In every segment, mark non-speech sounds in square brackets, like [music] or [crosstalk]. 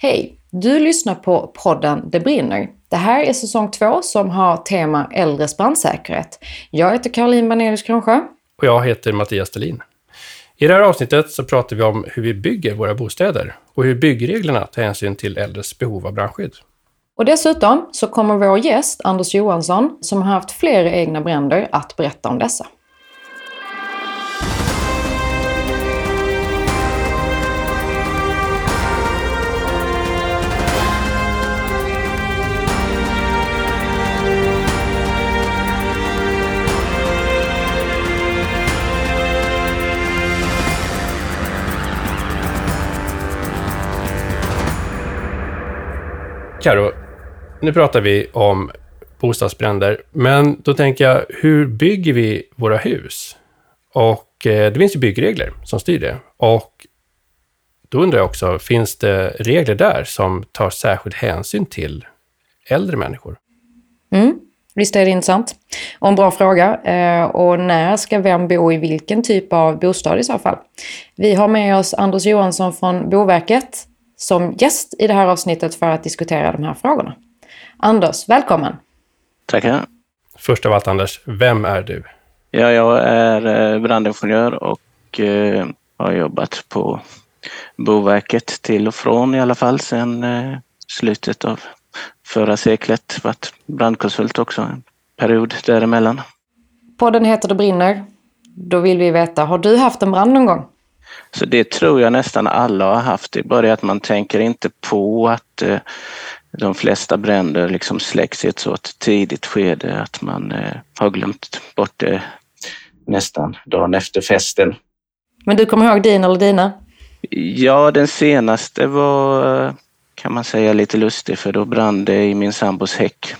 Hej! Du lyssnar på podden Det brinner. Det här är säsong två som har tema äldres brandsäkerhet. Jag heter Caroline Banelius Kronsjö. Och jag heter Mattias Stelin. I det här avsnittet så pratar vi om hur vi bygger våra bostäder och hur byggreglerna tar hänsyn till äldres behov av brandskydd. Och dessutom så kommer vår gäst Anders Johansson, som har haft flera egna bränder, att berätta om dessa. Karo, nu pratar vi om bostadsbränder, men då tänker jag, hur bygger vi våra hus? Och eh, det finns ju byggregler som styr det. Och då undrar jag också, finns det regler där som tar särskild hänsyn till äldre människor? Mm. Visst är det intressant. Och en bra fråga. Eh, och när ska vem bo i vilken typ av bostad i så fall? Vi har med oss Anders Johansson från Boverket som gäst i det här avsnittet för att diskutera de här frågorna. Anders, välkommen! Tackar! Först av allt Anders, vem är du? Ja, jag är eh, brandingenjör och eh, har jobbat på Boverket till och från i alla fall sedan eh, slutet av förra seklet. Varit brandkonsult också en period däremellan. Podden heter Det brinner. Då vill vi veta, har du haft en brand någon gång? Så det tror jag nästan alla har haft. Det är bara det att man tänker inte på att eh, de flesta bränder liksom släcks i ett så tidigt skede att man eh, har glömt bort det nästan dagen efter festen. Men du kommer ihåg din eller dina? Ja, den senaste var kan man säga lite lustig för då brann det i min sambos häck.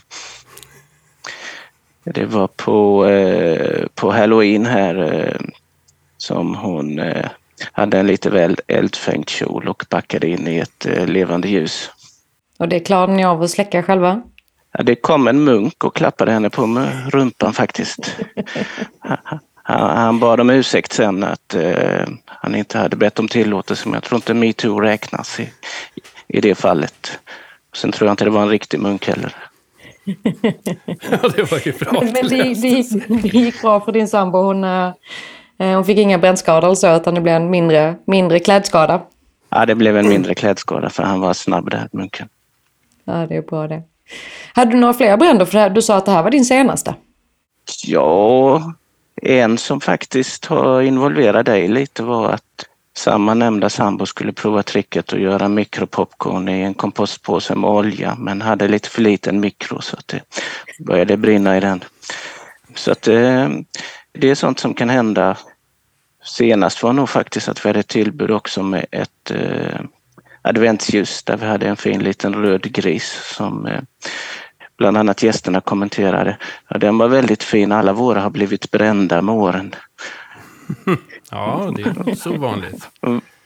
Det var på, eh, på halloween här eh, som hon eh, hade en lite väl eldfängd kjol och backade in i ett eh, levande ljus. Och det klarade ni av att släcka själva? Ja, det kom en munk och klappade henne på rumpan faktiskt. [laughs] han, han bad om ursäkt sen att eh, han inte hade bett om tillåtelse men jag tror inte metoo räknas i, i det fallet. Sen tror jag inte det var en riktig munk heller. [laughs] ja, det var ju bra. Men det, det, det gick bra för din sambo. Hon, eh, hon fick inga brännskador så, utan det blev en mindre, mindre klädskada. Ja, det blev en mindre klädskada för han var snabb där, munken. Ja, det är bra det. Hade du några fler bränder? För du sa att det här var din senaste. Ja, en som faktiskt har involverat dig lite var att samma nämnda sambo skulle prova tricket att göra mikropopcorn i en kompostpåse med olja men hade lite för liten mikro så att det började brinna i den. Så att det, eh, är sånt som kan hända. Senast var nog faktiskt att vi hade tillbud också med ett eh, adventsljus där vi hade en fin liten röd gris som eh, bland annat gästerna kommenterade. Ja, den var väldigt fin, alla våra har blivit brända med åren. [laughs] Ja, det är så vanligt.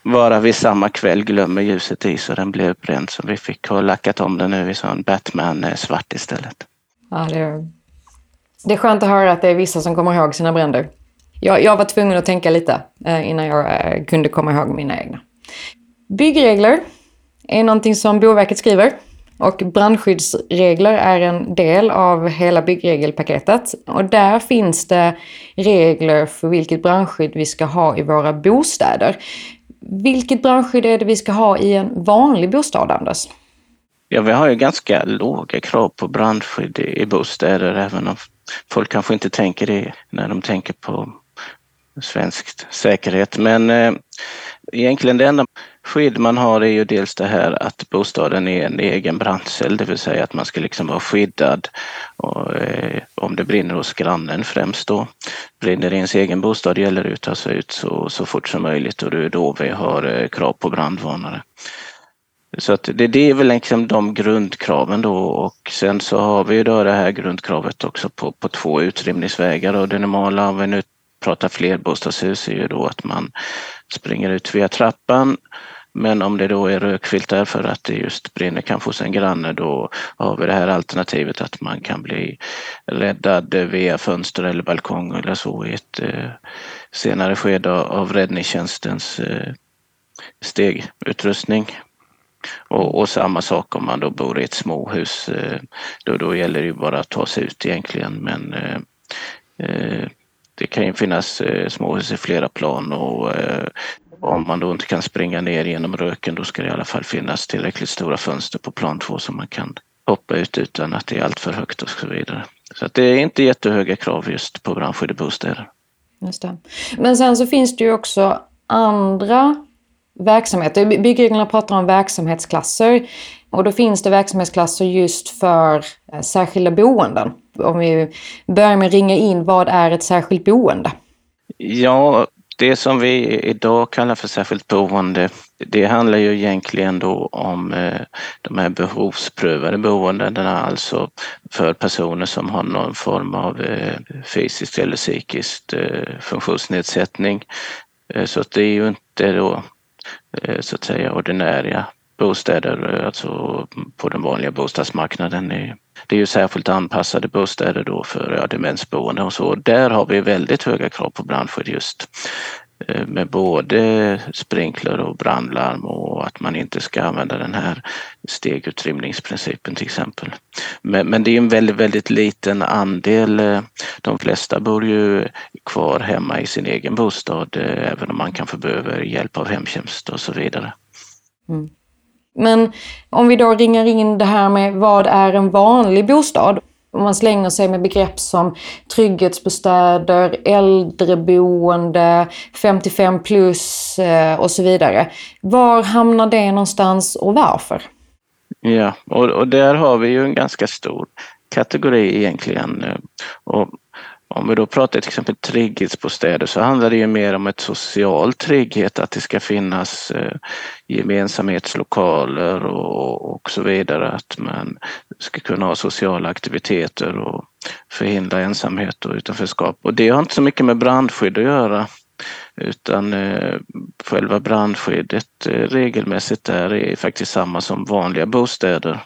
Bara vi samma kväll glömmer ljuset i så den blev bränd så vi fick ha lackat om den nu i sån Batman-svart istället. Ja, det, är, det är skönt att höra att det är vissa som kommer ihåg sina bränder. Jag, jag var tvungen att tänka lite eh, innan jag eh, kunde komma ihåg mina egna. Byggregler är någonting som Boverket skriver. Och brandskyddsregler är en del av hela byggregelpaketet. Och där finns det regler för vilket brandskydd vi ska ha i våra bostäder. Vilket brandskydd är det vi ska ha i en vanlig bostad, Anders? Ja, vi har ju ganska låga krav på brandskydd i bostäder, även om folk kanske inte tänker det när de tänker på svensk säkerhet. Men eh, egentligen det enda skydd man har är ju dels det här att bostaden är en egen brandcell, det vill säga att man ska liksom vara skyddad och, eh, om det brinner hos grannen främst då. Brinner det i ens egen bostad gäller det att ta sig ut så, så fort som möjligt och det är då vi har eh, krav på brandvarnare. Så att det, det är väl liksom de grundkraven då. Och sen så har vi ju då det här grundkravet också på, på två utrymningsvägar. Och det normala om vi nu pratar flerbostadshus är ju då att man springer ut via trappan. Men om det då är rökfyllt för att det just brinner kanske hos en granne då har vi det här alternativet att man kan bli räddad via fönster eller balkong eller så i ett eh, senare skede av räddningstjänstens eh, stegutrustning. Och, och, samma sak om man då bor i ett småhus. Eh, då, då gäller det ju bara att ta sig ut egentligen men eh, eh det kan ju finnas eh, småhus i flera plan och eh, om man då inte kan springa ner genom röken då ska det i alla fall finnas tillräckligt stora fönster på plan två så man kan hoppa ut utan att det är alltför högt och så vidare. Så att det är inte jättehöga krav just på brandskydd i bostäder. Just det. Men sen så finns det ju också andra verksamheter. Byggreglerna pratar om verksamhetsklasser och då finns det verksamhetsklasser just för eh, särskilda boenden. Om vi börjar med att ringa in, vad är ett särskilt boende? Ja, det som vi idag kallar för särskilt boende, det handlar ju egentligen då om eh, de här behovsprövade boendena, alltså för personer som har någon form av eh, fysisk eller psykisk funktionsnedsättning. Så det är ju inte då Eh, så att säga ordinära bostäder, eh, alltså på den vanliga bostadsmarknaden. Det är ju särskilt anpassade bostäder då för ja, demensboende och så. Där har vi väldigt höga krav på brandskydd just Eh, med både sprinkler och brandlarm och att man inte ska använda den här stegutrymningsprincipen till exempel. Men, men, det är en väldigt, väldigt liten andel. Eh, de flesta bor ju kvar hemma i sin egen bostad eh, även om man kanske behöver hjälp av hemtjänst och så vidare. Mm. Men om vi då ringar in det här med vad är en vanlig bostad? Om man slänger sig med begrepp som trygghetsbostäder, äldreboende, 55 plus eh, och så vidare. Var hamnar det någonstans och varför? Ja, och, och där har vi ju en ganska stor kategori egentligen. Eh, och om vi då pratar till exempel trygghetsbostäder så handlar det ju mer om ett social trygghet, att det ska finnas eh, gemensamhetslokaler och, och så vidare, att man ska kunna ha sociala aktiviteter och förhindra ensamhet och utanförskap. Och det har inte så mycket med brandskydd att göra utan eh, själva brandskyddet eh, regelmässigt där är faktiskt samma som vanliga bostäder.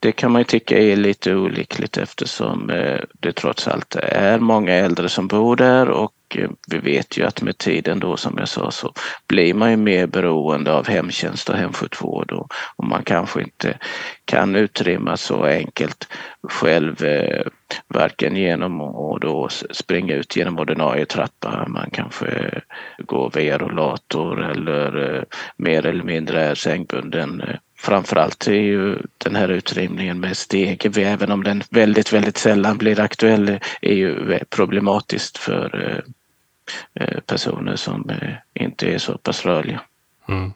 Det kan man ju tycka är lite olyckligt eftersom eh, det trots allt är många äldre som bor där och Eh, vi vet ju att med tiden då som jag sa så blir man ju mer beroende av hemtjänst och hemsjukvård och, och man kanske inte kan utrymma så enkelt själv eh, varken genom att då springa ut genom ordinarie trappa. Man kanske eh, går via rollator eller eh, mer eller mindre är sängbunden framförallt är ju den här utrymningen med steg, även om den väldigt, väldigt sällan blir aktuell, är ju problematiskt för eh, eh, personer som eh, inte är så pass rörliga. Mm.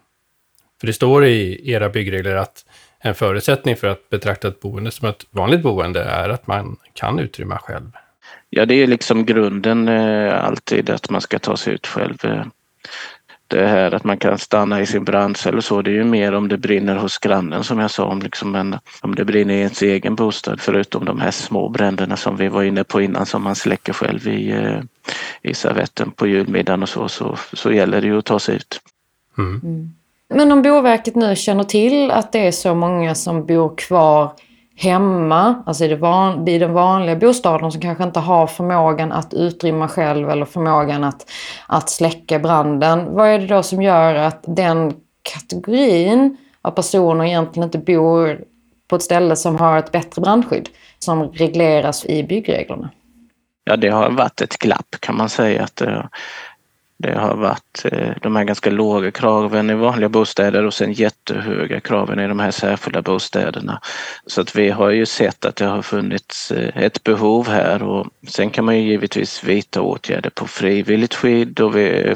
För det står i era byggregler att en förutsättning för att betrakta ett boende som ett vanligt boende är att man kan utrymma själv. Ja, det är liksom grunden alltid att man ska ta sig ut själv det här att man kan stanna i sin brandcell och så, det är ju mer om det brinner hos grannen som jag sa, om, liksom en, om det brinner i ens egen bostad förutom de här små bränderna som vi var inne på innan som man släcker själv i, eh, i servetten på julmiddagen och så, så, så gäller det ju att ta sig ut. Mm. Mm. Men om Boverket nu känner till att det är så många som bor kvar hemma, alltså i, det van, i den vanliga bostaden som kanske inte har förmågan att utrymma själv eller förmågan att, att släcka branden. Vad är det då som gör att den kategorin av personer egentligen inte bor på ett ställe som har ett bättre brandskydd som regleras i byggreglerna? Ja, det har varit ett glapp kan man säga. att eh, det, har varit eh, de här ganska låga kraven i vanliga bostäder och sen jättehöga kraven i de här särskilda bostäderna. Så att vi har ju sett att det har funnits eh, ett behov här och sen kan man ju givetvis vidta åtgärder på frivilligt skydd och vi,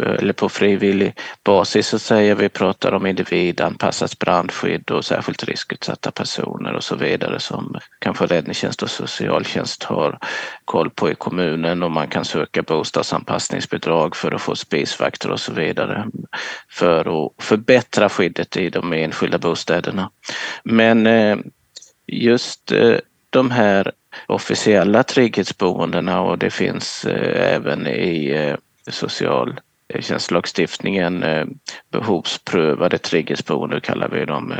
eller på frivillig basis så att säga. Vi pratar om individanpassat brandskydd och särskilt riskutsatta personer och så vidare som kanske räddningstjänst och socialtjänst har koll på i kommunen och man kan söka bostadsanpassningsbidrag för att få spisvakter och så vidare för att förbättra skyddet i de enskilda bostäderna. Men eh, just eh, de här officiella trygghetsboendena och det finns eh, även i socialtjänstlagstiftningen behovsprövade trygghetsboenden kallar vi dem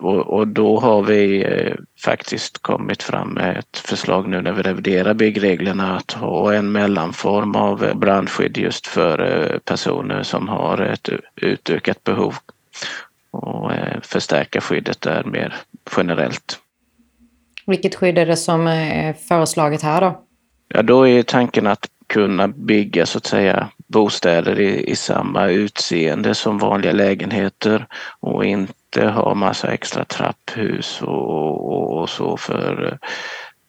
och, och, då har vi eh, faktiskt kommit fram med ett förslag nu när vi reviderar byggreglerna att ha en mellanform av eh, brandskydd just för eh, personer som har ett utökat behov. och förstärka skyddet där mer generellt. Vilket skydd är det som är föreslaget här då? Ja, då är tanken att kunna bygga så att säga bostäder i, i samma utseende som vanliga lägenheter och inte inte ha massa extra trapphus och, och, och så för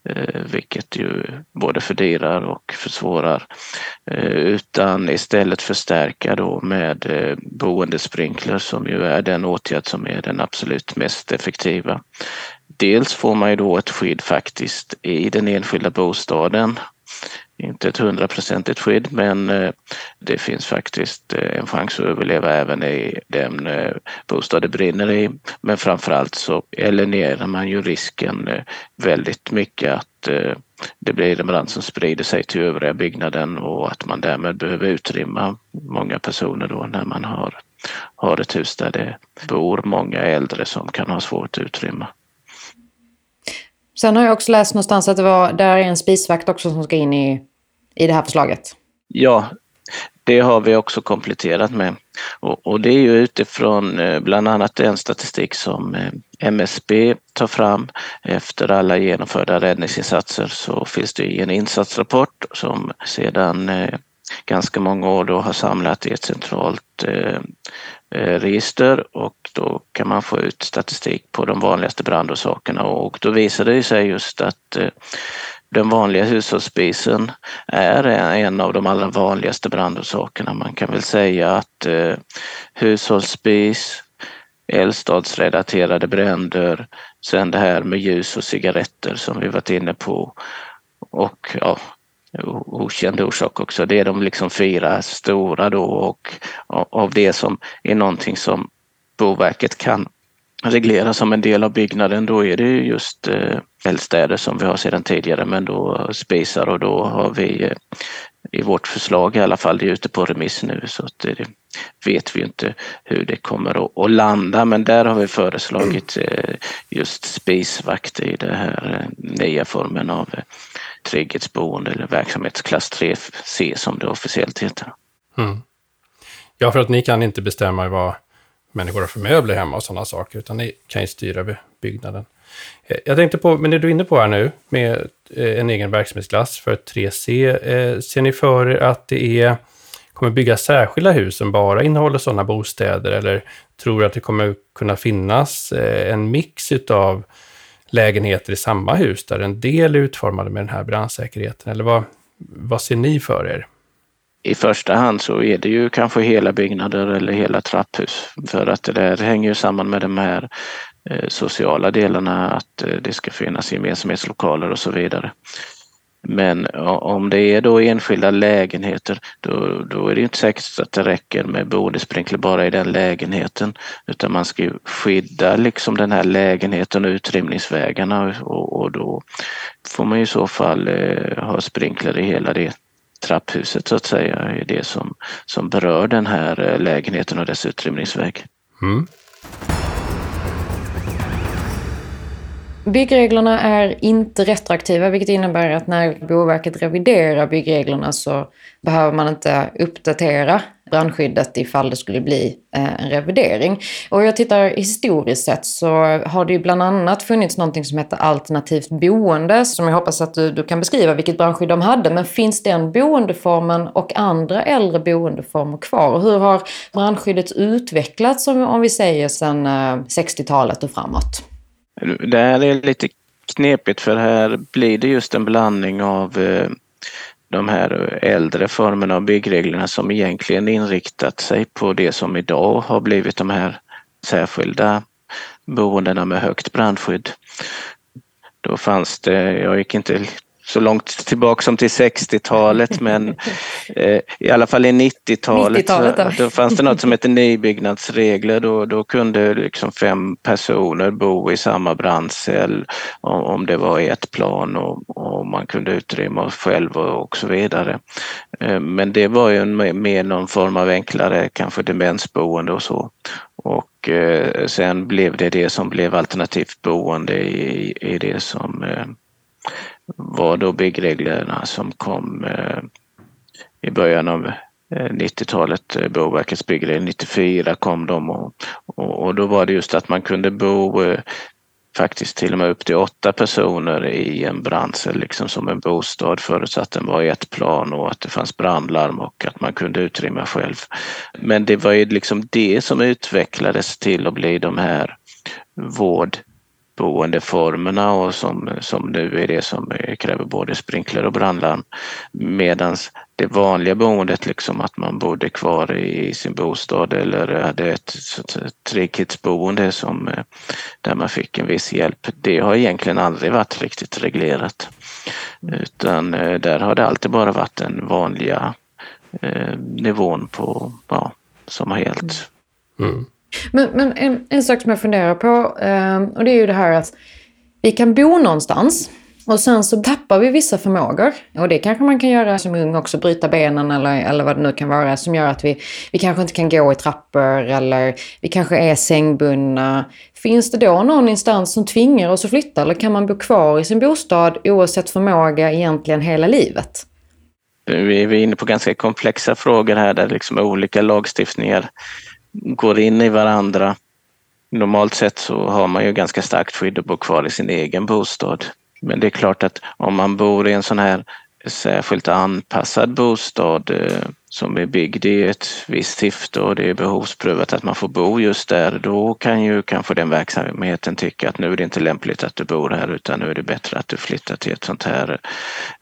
eh, vilket ju både fördyrar och försvårar. Eh, utan istället förstärka då med eh, boendesprinkler som ju är den åtgärd som är den absolut mest effektiva. Dels får man ju då ett skydd faktiskt i den enskilda bostaden inte ett hundraprocentigt skydd men eh, det finns faktiskt eh, en chans att överleva även i den eh, bostad det brinner i. Men framförallt så eliminerar man ju risken väldigt mycket att det blir en brand som sprider sig till övriga byggnaden och att man därmed behöver utrymma många personer då när man har, har ett hus där det bor många äldre som kan ha svårt att utrymma. Sen har jag också läst någonstans att det var, där är en spisvakt också som ska in i i det här förslaget? Ja, det har vi också kompletterat med. Och, och, det är ju utifrån eh, bland annat den statistik som eh, MSB tar fram. Efter alla genomförda räddningsinsatser så finns det en insatsrapport som sedan eh, ganska många år då har samlat i ett centralt Eh, eh, register och då kan man få ut statistik på de vanligaste brandorsakerna och då visar det sig just att eh, den vanliga hushållsspisen är en av de allra vanligaste brandorsakerna. Man kan väl säga att eh, hushållsspis, eldstadsrelaterade bränder, sen det här med ljus och cigaretter som vi varit inne på och ja, okänd orsak också. Det är de liksom fyra stora då och av det som är någonting som Boverket kan regleras som en del av byggnaden då är det just eh, eldstäder som vi har sedan tidigare men då spisar och då har vi eh, i vårt förslag i alla fall, det är ute på remiss nu så att eh, det vet vi inte hur det kommer att, landa men där har vi föreslagit just spisvakt i den här nya formen av trygghetsboende eller verksamhetsklass 3C som det officiellt heter. Mm. Ja, för att ni kan inte bestämma vad människor har för möbler hemma och sådana saker, utan ni kan ju styra byggnaden. Eh, jag tänkte på, men det du är inne på här nu, med eh, en egen verksamhetsklass för 3C, eh, ser ni för er att det är, kommer byggas särskilda hus som bara innehåller sådana bostäder, eller tror att det kommer kunna finnas en mix utav lägenheter i samma hus, där en del är utformade med den här brandsäkerheten, eller vad, vad ser ni för er? I första hand så är det ju kanske hela byggnader eller hela trapphus. För att det där hänger ju samman med de här eh, sociala delarna, att eh, det ska finnas gemensamhetslokaler och så vidare. Men om det är då enskilda lägenheter då, då är det inte säkert att det räcker med boendesprinkler bara i den lägenheten. Utan man ska ju skydda liksom den här lägenheten och utrymningsvägarna och, och då får man i så fall eh, ha sprinkler i hela det trapphuset så att säga är det som, som berör den här eh, lägenheten och dess utrymningsväg. Mm. Byggreglerna är inte retroaktiva vilket innebär att när Boverket reviderar byggreglerna så behöver man inte uppdatera brandskyddet ifall det skulle bli eh, en revidering. Och jag tittar historiskt sett så har det ju bland annat funnits någonting som heter alternativt boende som jag hoppas att du, du kan beskriva vilket brandskydd de hade. Men finns den boendeformen och andra äldre boendeformer kvar? Och hur har brandskyddet utvecklats om, om vi säger sedan eh, 60-talet och framåt? Det här är lite knepigt för här blir det just en blandning av eh, de här äldre formerna av byggreglerna som egentligen inriktat sig på det som idag har blivit de här särskilda boendena med högt brandskydd. Då fanns det, jag gick inte så långt tillbaka som till 60-talet men [laughs] eh, i alla fall i 90-talet 90 då fanns det något som hette nybyggnadsregler. Då, då kunde liksom fem personer bo i samma brandcell om, om det var ett plan och, och, man kunde utrymma själv och, och så vidare. Eh, men det var ju en, mer någon form av enklare kanske demensboende och så. Och eh, sen blev det det som blev alternativt boende i, i det som var då byggreglerna som kom eh, i början av eh, 90-talet, eh, Boverkets byggregler, 94 kom de och, och, och, då var det just att man kunde bo faktiskt till och med upp till åtta personer i en brandcell, liksom som en bostad förutsatt den var i ett plan och att det fanns brandlarm och att man kunde utrymma själv. Men det var ju liksom det som utvecklades till att bli de här vård vårdboendeformerna och som, som nu är det som kräver både sprinkler och brandlarm. Medan det vanliga boendet, liksom att man bodde kvar i sin bostad eller hade ett, ett trygghetsboende som, eh, där man fick en viss hjälp, det har egentligen aldrig varit riktigt reglerat. Utan eh, där har det alltid bara varit den vanliga eh, nivån på, ja, som har gällt. Mm. Men, men en, en, sak som jag funderar på, eh, och det är ju det här att vi kan bo någonstans och sen så tappar vi vissa förmågor. Och det kanske man kan göra som ung också, bryta benen eller, eller vad det nu kan vara, som gör att vi, vi kanske inte kan gå i trappor eller vi kanske är sängbundna. Finns det då någon instans som tvingar oss att flytta eller kan man bo kvar i sin bostad oavsett förmåga egentligen hela livet? Vi är inne på ganska komplexa frågor här där liksom olika lagstiftningar går in i varandra. Normalt sett så har man ju ganska starkt skydd att bo kvar i sin egen bostad. Men det är klart att om man bor i en sån här särskilt anpassad bostad eh, som är byggd i ett visst syfte och det är behovsprövat att man får bo just där, då kan ju kanske den verksamheten tycka att nu är det inte lämpligt att du bor här utan nu är det bättre att du flyttar till ett sånt här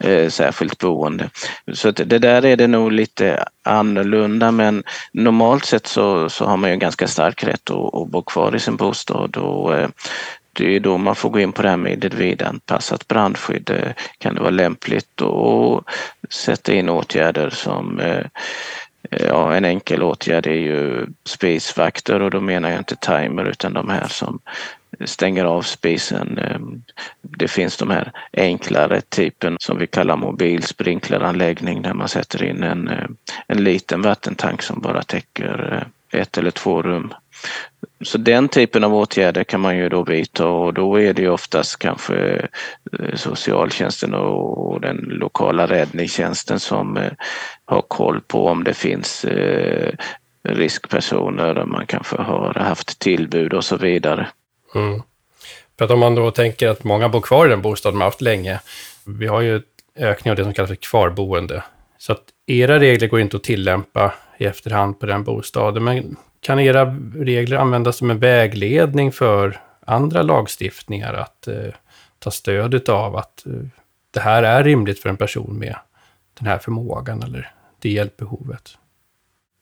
eh, särskilt boende. Så det där är det nog lite annorlunda men normalt sett så, så har man ju en ganska stark rätt att, att bo kvar i sin bostad och eh, det är då man får gå in på det här med individanpassat brandskydd. Eh, kan det vara lämpligt att sätta in åtgärder som eh, eh, Ja, en enkel åtgärd är ju spisvakter och då menar jag inte timer utan de här som stänger av spisen. Det finns de här enklare typen som vi kallar mobilsprinkleranläggning där man sätter in en, en liten vattentank som bara täcker ett eller två rum så den typen av åtgärder kan man ju då vidta och då är det ju oftast kanske eh, socialtjänsten och den lokala räddningstjänsten som eh, har koll på om det finns eh, riskpersoner, riskpersoner, man kanske har haft tillbud och så vidare. Mm. För att om man då tänker att många bor kvar i den bostad man haft länge, vi har ju ökning av det som kallas för kvarboende. Så att era regler går inte att tillämpa i efterhand på den bostaden, men kan era regler användas som en vägledning för andra lagstiftningar att eh, ta stöd av att eh, det här är rimligt för en person med den här förmågan eller det hjälpbehovet?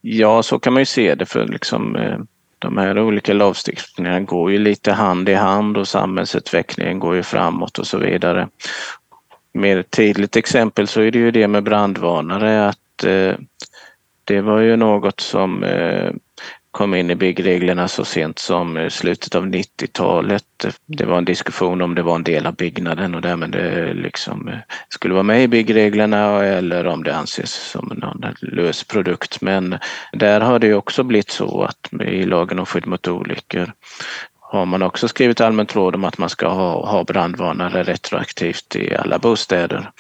Ja, så kan man ju se det för liksom eh, de här olika lagstiftningarna går ju lite hand i hand och samhällsutvecklingen går ju framåt och så vidare. Mer tydligt exempel så är det ju det med brandvarnare att eh, det var ju något som eh, kom in i byggreglerna så sent som eh, slutet av 90-talet. Det var en diskussion om det var en del av byggnaden och därmed det liksom eh, skulle vara med i byggreglerna eller om det anses som någon lös produkt. Men där har det också blivit så att i lagen om skydd mot olyckor har man också skrivit allmänt råd om att man ska ha, ha brandvarnare retroaktivt i alla bostäder.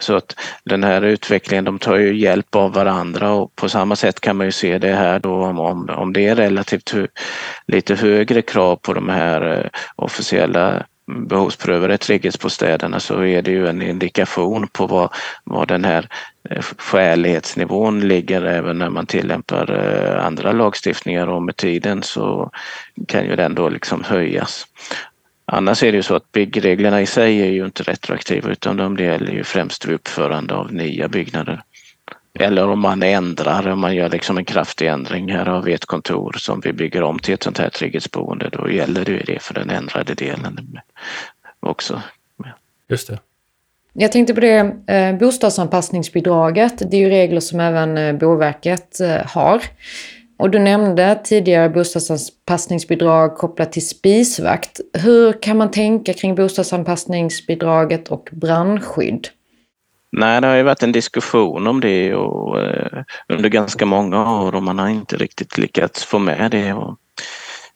Så att den här utvecklingen, de tar ju hjälp av varandra och på samma sätt kan man ju se det här då om, om, om det är relativt lite högre krav på de här eh, officiella behovsprövade trygghetsbostäderna så är det ju en indikation på vad, vad den här eh, skälighetsnivån ligger även när man tillämpar eh, andra lagstiftningar och med tiden så kan ju den då liksom höjas. Annars är det ju så att byggreglerna i sig är ju inte retroaktiva utan de gäller ju främst vid uppförande av nya byggnader. Eller om man ändrar, om man gör liksom en kraftig ändring. Här har vi ett kontor som vi bygger om till ett sånt här trygghetsboende. Då gäller det det för den ändrade delen också. Just det. Jag tänkte på det, eh, bostadsanpassningsbidraget. Det är ju regler som även eh, Boverket eh, har. Och du nämnde tidigare bostadsanpassningsbidrag kopplat till spisvakt. Hur kan man tänka kring bostadsanpassningsbidraget och brandskydd? Nej, det har ju varit en diskussion om det och, eh, under ganska många år och man har inte riktigt lyckats få med det. Och,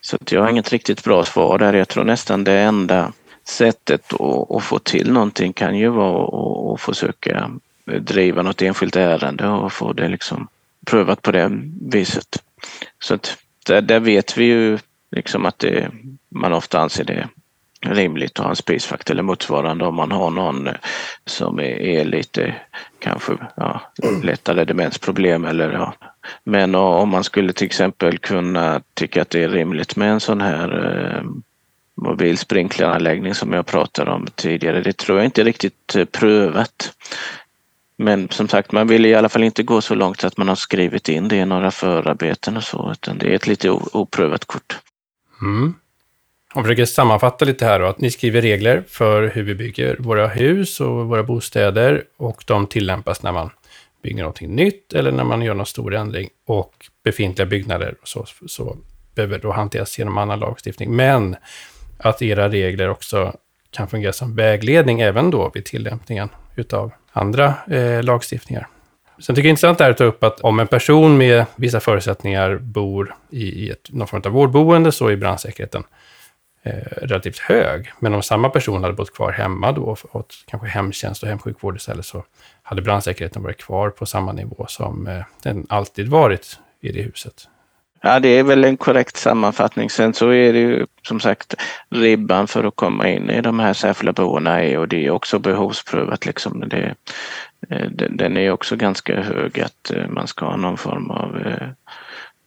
så jag har inget riktigt bra svar där. Jag tror nästan det enda sättet att, att få till någonting kan ju vara att, att försöka driva något enskilt ärende och få det liksom prövat på det viset. Så att där, där vet vi ju liksom att det, man ofta anser det rimligt att ha en spacefaktor eller motsvarande om man har någon eh, som är, är lite kanske ja, lättare demensproblem eller ja. Men eh, om man skulle till exempel kunna tycka att det är rimligt med en sån här eh, mobil sprinkleranläggning som jag pratade om tidigare. Det tror jag inte riktigt eh, prövat. Men som sagt, man vill i alla fall inte gå så långt att man har skrivit in det i några förarbeten och så, utan det är ett lite oprövat kort. Mm. Om vi försöker sammanfatta lite här då, att ni skriver regler för hur vi bygger våra hus och våra bostäder och de tillämpas när man bygger någonting nytt eller när man gör någon stor ändring och befintliga byggnader så, så behöver då hanteras genom annan lagstiftning. Men att era regler också kan fungera som vägledning även då vid tillämpningen utav andra eh, lagstiftningar. Sen tycker jag det är intressant att ta upp att om en person med vissa förutsättningar bor i, i ett, någon form av vårdboende så är brandsäkerheten Eh, relativt hög. Men om samma person hade bott kvar hemma då och fått kanske hemtjänst och hemsjukvård istället så hade brandsäkerheten varit kvar på samma nivå som eh, den alltid varit i det huset. Ja, det är väl en korrekt sammanfattning. Sen så är det ju som sagt ribban för att komma in i de här särskilda boendena är och det är också behovsprövat. Liksom. Det, eh, den är också ganska hög att man ska ha någon form av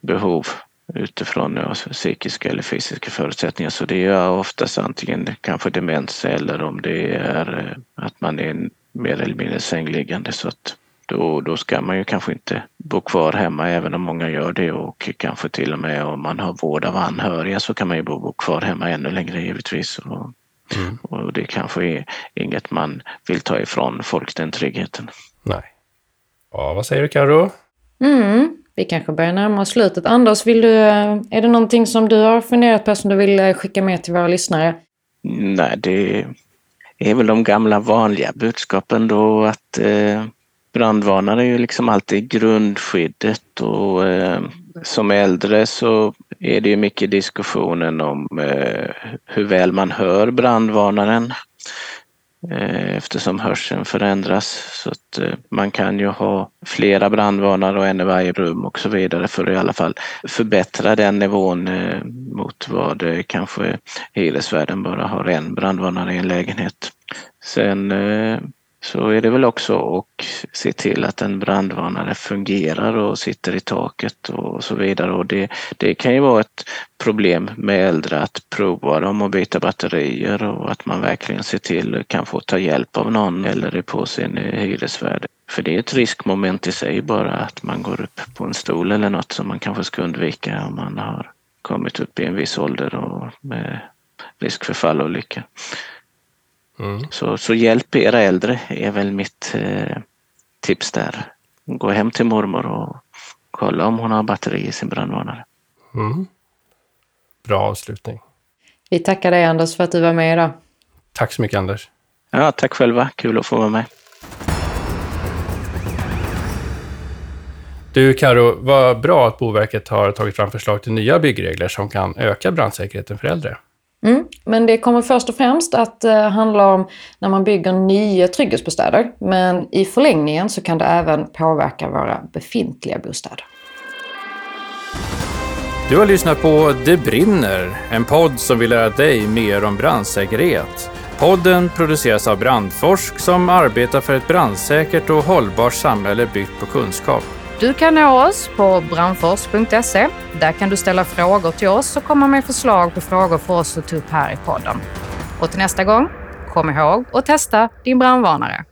behov utifrån ja, psykiska eller fysiska förutsättningar. Så det är oftast antingen kanske demens eller om det är att man är mer eller mindre sängliggande. Så att då, då ska man ju kanske inte bo kvar hemma även om många gör det och kanske till och med om man har vård av anhöriga så kan man ju bo, bo kvar hemma ännu längre givetvis. Och, mm. och det kanske är inget man vill ta ifrån folk den tryggheten. Nej. Ja, vad säger du Karo? Mm, vi kanske börjar närma oss slutet. Anders, vill du, eh, är det någonting som du har funderat på som du vill eh, skicka med till våra lyssnare? Nej, det är väl de gamla vanliga budskapen då att eh, brandvarnare är ju liksom alltid grundskyddet och eh, som äldre så är det ju mycket diskussionen om eh, hur väl man hör brandvarnaren Eh, eftersom hörseln förändras. Så att eh, man kan ju ha flera brandvarnare och en i varje rum och så vidare för att i alla fall förbättra den nivån eh, mot vad kanske hyresvärden bara har en brandvarnare i en lägenhet. Sen så är det väl också att se till att en brandvarnare fungerar och sitter i taket och så vidare. Och det, det kan ju vara ett problem med äldre att prova dem och byta batterier och att man verkligen ser till att kan få ta hjälp av någon eller är på sin hyresvärd. För det är ett riskmoment i sig bara att man går upp på en stol eller något som man kanske ska undvika om man har kommit upp i en viss ålder och med risk för fallolycka. Mm. Så, så hjälp era äldre är väl mitt eh, tips där. Gå hem till mormor och kolla om hon har batteri i sin brandvarnare. Mm. Bra avslutning. Vi tackar dig Anders för att du var med idag. Tack så mycket Anders. Ja, tack själva. Kul att få vara med. Du Karo, vad bra att Boverket har tagit fram förslag till nya byggregler som kan öka brandsäkerheten för äldre. Mm. Men det kommer först och främst att uh, handla om när man bygger nya trygghetsbostäder. Men i förlängningen så kan det även påverka våra befintliga bostäder. Du har lyssnat på Det brinner, en podd som vill lära dig mer om brandsäkerhet. Podden produceras av Brandforsk som arbetar för ett brandsäkert och hållbart samhälle byggt på kunskap. Du kan nå oss på brandfors.se. Där kan du ställa frågor till oss och komma med förslag på frågor för oss att ta upp här i podden. Och till nästa gång, kom ihåg att testa din brandvarnare.